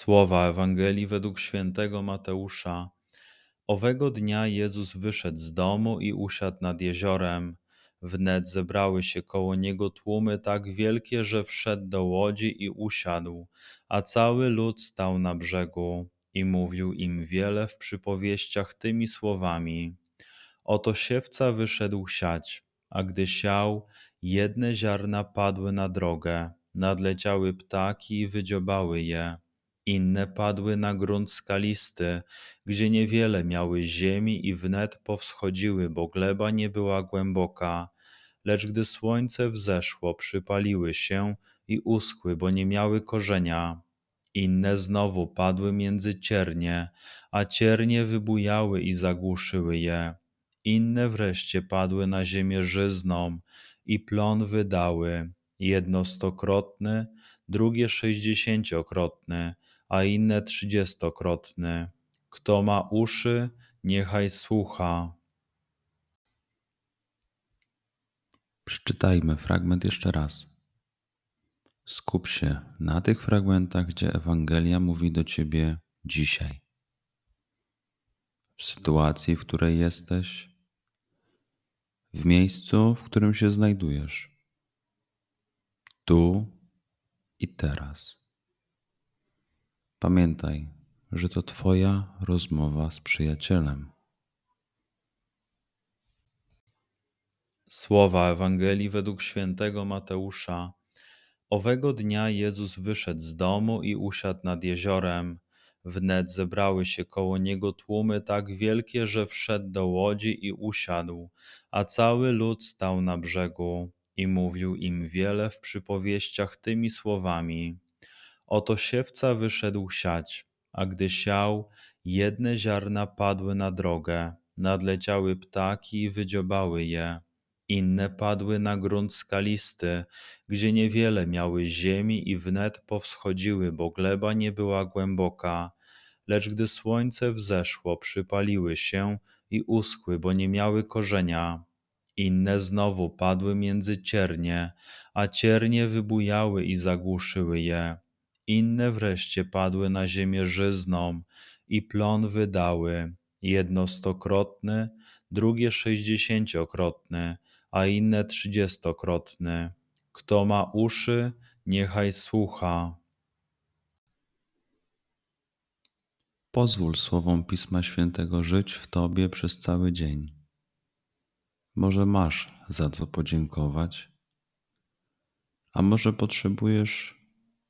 Słowa Ewangelii według świętego Mateusza. Owego dnia Jezus wyszedł z domu i usiadł nad jeziorem Wnet zebrały się koło niego tłumy tak wielkie, że wszedł do łodzi i usiadł, a cały lud stał na brzegu i mówił im wiele w przypowieściach tymi słowami. Oto siewca wyszedł siać, a gdy siał, jedne ziarna padły na drogę, nadleciały ptaki i wydziobały je. Inne padły na grunt skalisty, gdzie niewiele miały ziemi i wnet powschodziły, bo gleba nie była głęboka. Lecz gdy słońce wzeszło, przypaliły się i uschły, bo nie miały korzenia. Inne znowu padły między ciernie, a ciernie wybujały i zagłuszyły je. Inne wreszcie padły na ziemię żyzną i plon wydały, jedno stokrotny, drugie sześćdziesięciokrotny a inne trzydziestokrotny. Kto ma uszy, niechaj słucha. Przeczytajmy fragment jeszcze raz. Skup się na tych fragmentach, gdzie Ewangelia mówi do ciebie dzisiaj. W sytuacji, w której jesteś, w miejscu, w którym się znajdujesz, tu i teraz. Pamiętaj, że to Twoja rozmowa z przyjacielem. Słowa Ewangelii według świętego Mateusza. Owego dnia Jezus wyszedł z domu i usiadł nad jeziorem. Wnet zebrały się koło niego tłumy tak wielkie, że wszedł do łodzi i usiadł, a cały lud stał na brzegu i mówił im wiele w przypowieściach tymi słowami. Oto siewca wyszedł siać, a gdy siał, jedne ziarna padły na drogę, nadleciały ptaki i wydziobały je. Inne padły na grunt skalisty, gdzie niewiele miały ziemi i wnet powschodziły, bo gleba nie była głęboka. Lecz gdy słońce wzeszło, przypaliły się i uschły, bo nie miały korzenia. Inne znowu padły między ciernie, a ciernie wybujały i zagłuszyły je. Inne wreszcie padły na ziemię żyzną i plon wydały, jedno stokrotny, drugie sześćdziesięciokrotny, a inne trzydziestokrotny. Kto ma uszy, niechaj słucha. Pozwól słowom Pisma Świętego żyć w Tobie przez cały dzień. Może masz za co podziękować, a może potrzebujesz